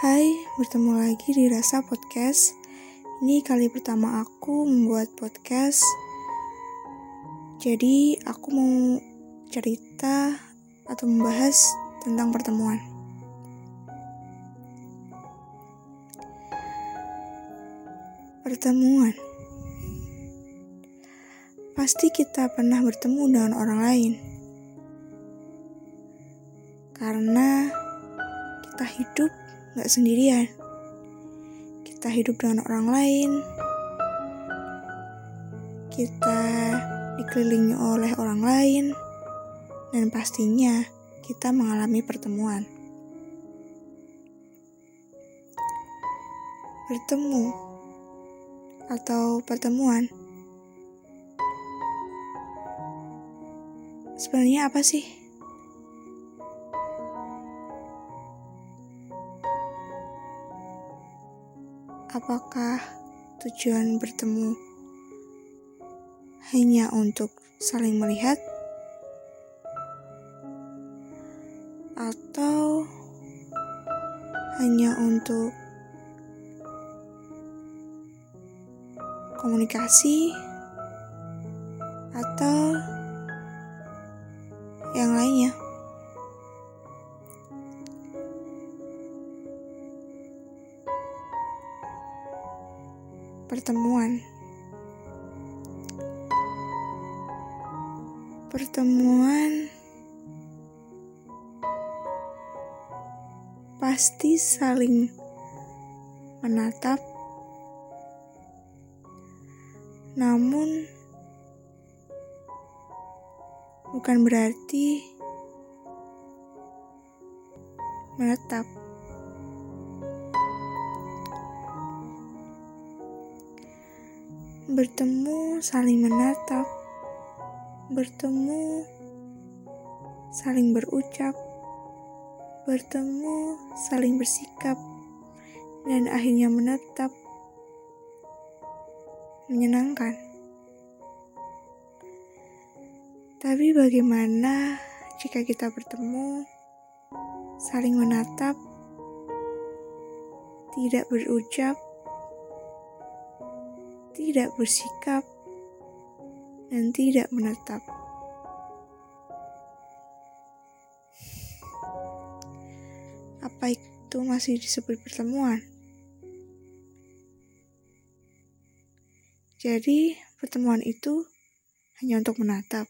Hai, bertemu lagi di Rasa Podcast. Ini kali pertama aku membuat podcast. Jadi, aku mau cerita atau membahas tentang pertemuan. Pertemuan. Pasti kita pernah bertemu dengan orang lain. Karena kita hidup gak sendirian. Kita hidup dengan orang lain. Kita dikelilingi oleh orang lain. Dan pastinya kita mengalami pertemuan. Bertemu atau pertemuan. Sebenarnya apa sih? Apakah tujuan bertemu hanya untuk saling melihat, atau hanya untuk komunikasi, atau yang lainnya? Pertemuan. Pertemuan pasti saling menatap, namun bukan berarti menetap. Bertemu saling menatap, bertemu saling berucap, bertemu saling bersikap, dan akhirnya menetap. Menyenangkan. Tapi bagaimana jika kita bertemu, saling menatap, tidak berucap, tidak bersikap, dan tidak menetap. Apa itu masih disebut pertemuan? Jadi, pertemuan itu hanya untuk menatap.